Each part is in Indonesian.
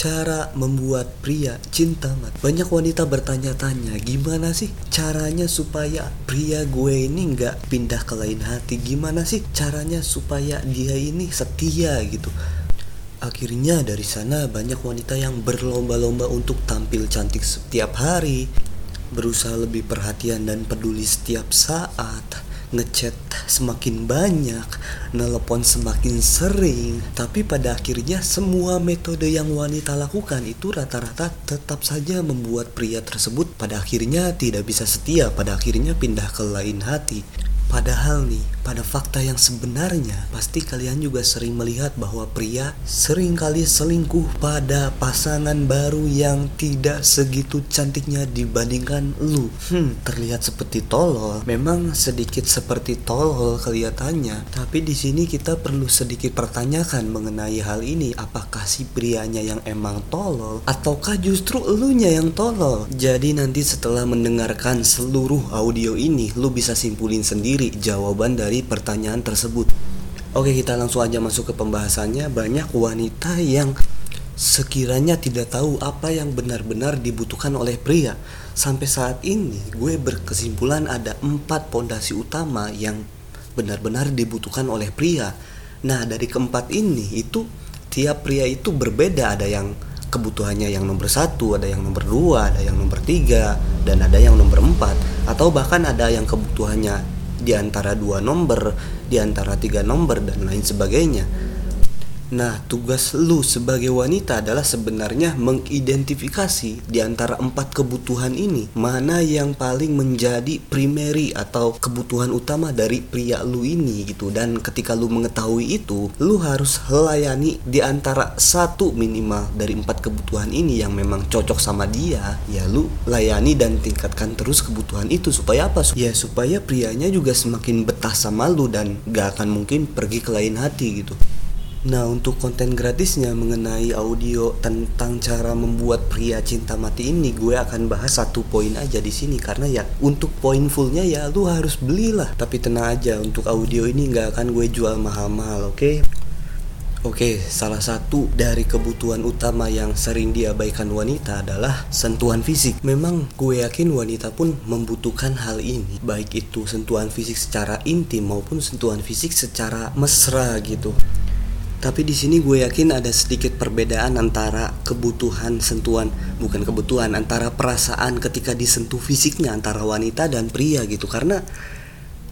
Cara membuat pria cinta mati. Banyak wanita bertanya-tanya, gimana sih caranya supaya pria gue ini nggak pindah ke lain hati? Gimana sih caranya supaya dia ini setia gitu? Akhirnya dari sana banyak wanita yang berlomba-lomba untuk tampil cantik setiap hari, berusaha lebih perhatian dan peduli setiap saat ngechat semakin banyak, nelpon semakin sering, tapi pada akhirnya semua metode yang wanita lakukan itu rata-rata tetap saja membuat pria tersebut pada akhirnya tidak bisa setia, pada akhirnya pindah ke lain hati. Padahal nih, pada fakta yang sebenarnya, pasti kalian juga sering melihat bahwa pria sering kali selingkuh pada pasangan baru yang tidak segitu cantiknya dibandingkan lu. Hmm, terlihat seperti tolol. Memang sedikit seperti tolol kelihatannya, tapi di sini kita perlu sedikit pertanyakan mengenai hal ini. Apakah si prianya yang emang tolol ataukah justru elunya yang tolol? Jadi nanti setelah mendengarkan seluruh audio ini, lu bisa simpulin sendiri jawaban dari pertanyaan tersebut. Oke, kita langsung aja masuk ke pembahasannya. Banyak wanita yang sekiranya tidak tahu apa yang benar-benar dibutuhkan oleh pria. Sampai saat ini, gue berkesimpulan ada empat pondasi utama yang benar-benar dibutuhkan oleh pria. Nah, dari keempat ini itu tiap pria itu berbeda. Ada yang kebutuhannya yang nomor satu, ada yang nomor dua, ada yang nomor tiga, dan ada yang nomor empat. Atau bahkan ada yang kebutuhannya di antara dua nomor, di antara tiga nomor dan lain sebagainya. Nah, tugas lu sebagai wanita adalah sebenarnya mengidentifikasi di antara empat kebutuhan ini mana yang paling menjadi primary atau kebutuhan utama dari pria lu ini gitu. Dan ketika lu mengetahui itu, lu harus layani di antara satu minimal dari empat kebutuhan ini yang memang cocok sama dia. Ya lu layani dan tingkatkan terus kebutuhan itu supaya apa? Ya supaya prianya juga semakin betah sama lu dan gak akan mungkin pergi ke lain hati gitu. Nah, untuk konten gratisnya mengenai audio tentang cara membuat pria cinta mati ini, gue akan bahas satu poin aja di sini karena ya untuk poin fullnya ya lu harus belilah. Tapi tenang aja, untuk audio ini nggak akan gue jual mahal-mahal, oke? Okay? Oke, salah satu dari kebutuhan utama yang sering diabaikan wanita adalah sentuhan fisik. Memang gue yakin wanita pun membutuhkan hal ini, baik itu sentuhan fisik secara intim maupun sentuhan fisik secara mesra gitu. Tapi di sini gue yakin ada sedikit perbedaan antara kebutuhan sentuhan, bukan kebutuhan, antara perasaan ketika disentuh fisiknya antara wanita dan pria gitu. Karena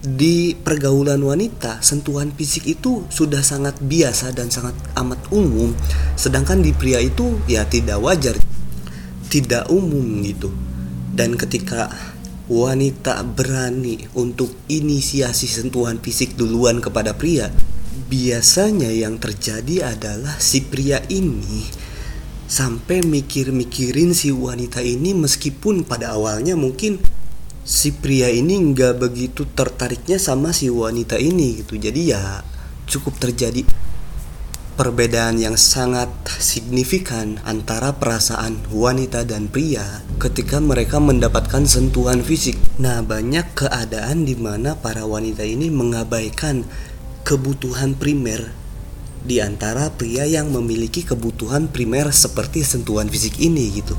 di pergaulan wanita, sentuhan fisik itu sudah sangat biasa dan sangat amat umum. Sedangkan di pria itu ya tidak wajar, tidak umum gitu. Dan ketika wanita berani untuk inisiasi sentuhan fisik duluan kepada pria, biasanya yang terjadi adalah si pria ini sampai mikir-mikirin si wanita ini meskipun pada awalnya mungkin si pria ini nggak begitu tertariknya sama si wanita ini gitu jadi ya cukup terjadi perbedaan yang sangat signifikan antara perasaan wanita dan pria ketika mereka mendapatkan sentuhan fisik. Nah, banyak keadaan di mana para wanita ini mengabaikan kebutuhan primer di antara pria yang memiliki kebutuhan primer seperti sentuhan fisik ini gitu.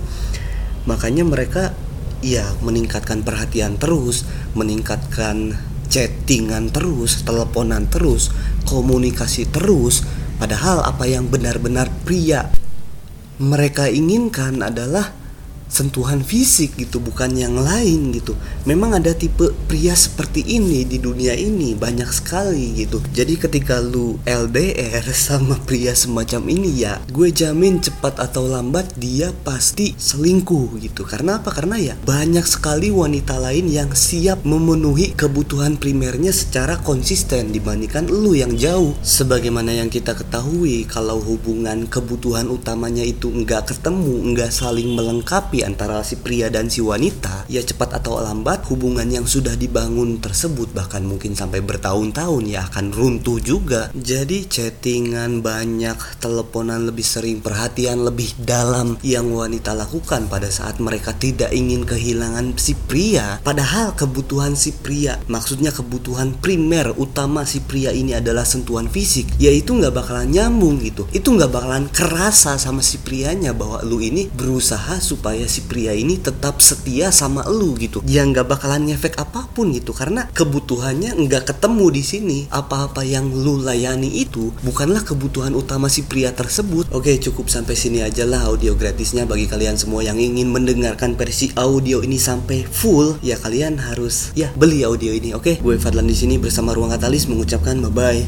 Makanya mereka ya meningkatkan perhatian terus, meningkatkan chattingan terus, teleponan terus, komunikasi terus. Padahal apa yang benar-benar pria mereka inginkan adalah sentuhan fisik gitu bukan yang lain gitu. Memang ada tipe pria seperti ini di dunia ini banyak sekali gitu. Jadi ketika lu LDR sama pria semacam ini ya gue jamin cepat atau lambat dia pasti selingkuh gitu. Karena apa? Karena ya banyak sekali wanita lain yang siap memenuhi kebutuhan primernya secara konsisten dibandingkan lu yang jauh. Sebagaimana yang kita ketahui kalau hubungan kebutuhan utamanya itu enggak ketemu enggak saling melengkapi antara si pria dan si wanita, ya cepat atau lambat hubungan yang sudah dibangun tersebut bahkan mungkin sampai bertahun-tahun ya akan runtuh juga. Jadi chattingan banyak, teleponan lebih sering, perhatian lebih dalam yang wanita lakukan pada saat mereka tidak ingin kehilangan si pria. Padahal kebutuhan si pria, maksudnya kebutuhan primer utama si pria ini adalah sentuhan fisik, yaitu nggak bakalan nyambung gitu. Itu nggak bakalan kerasa sama si prianya bahwa lu ini berusaha supaya si pria ini tetap setia sama lu gitu. Ya nggak bakalan ngefek apa pun gitu karena kebutuhannya nggak ketemu di sini. Apa-apa yang lu layani itu bukanlah kebutuhan utama si pria tersebut. Oke, cukup sampai sini aja lah audio gratisnya bagi kalian semua yang ingin mendengarkan versi audio ini sampai full, ya kalian harus ya beli audio ini. Oke, gue Fadlan di sini bersama Ruang Katalis mengucapkan bye bye.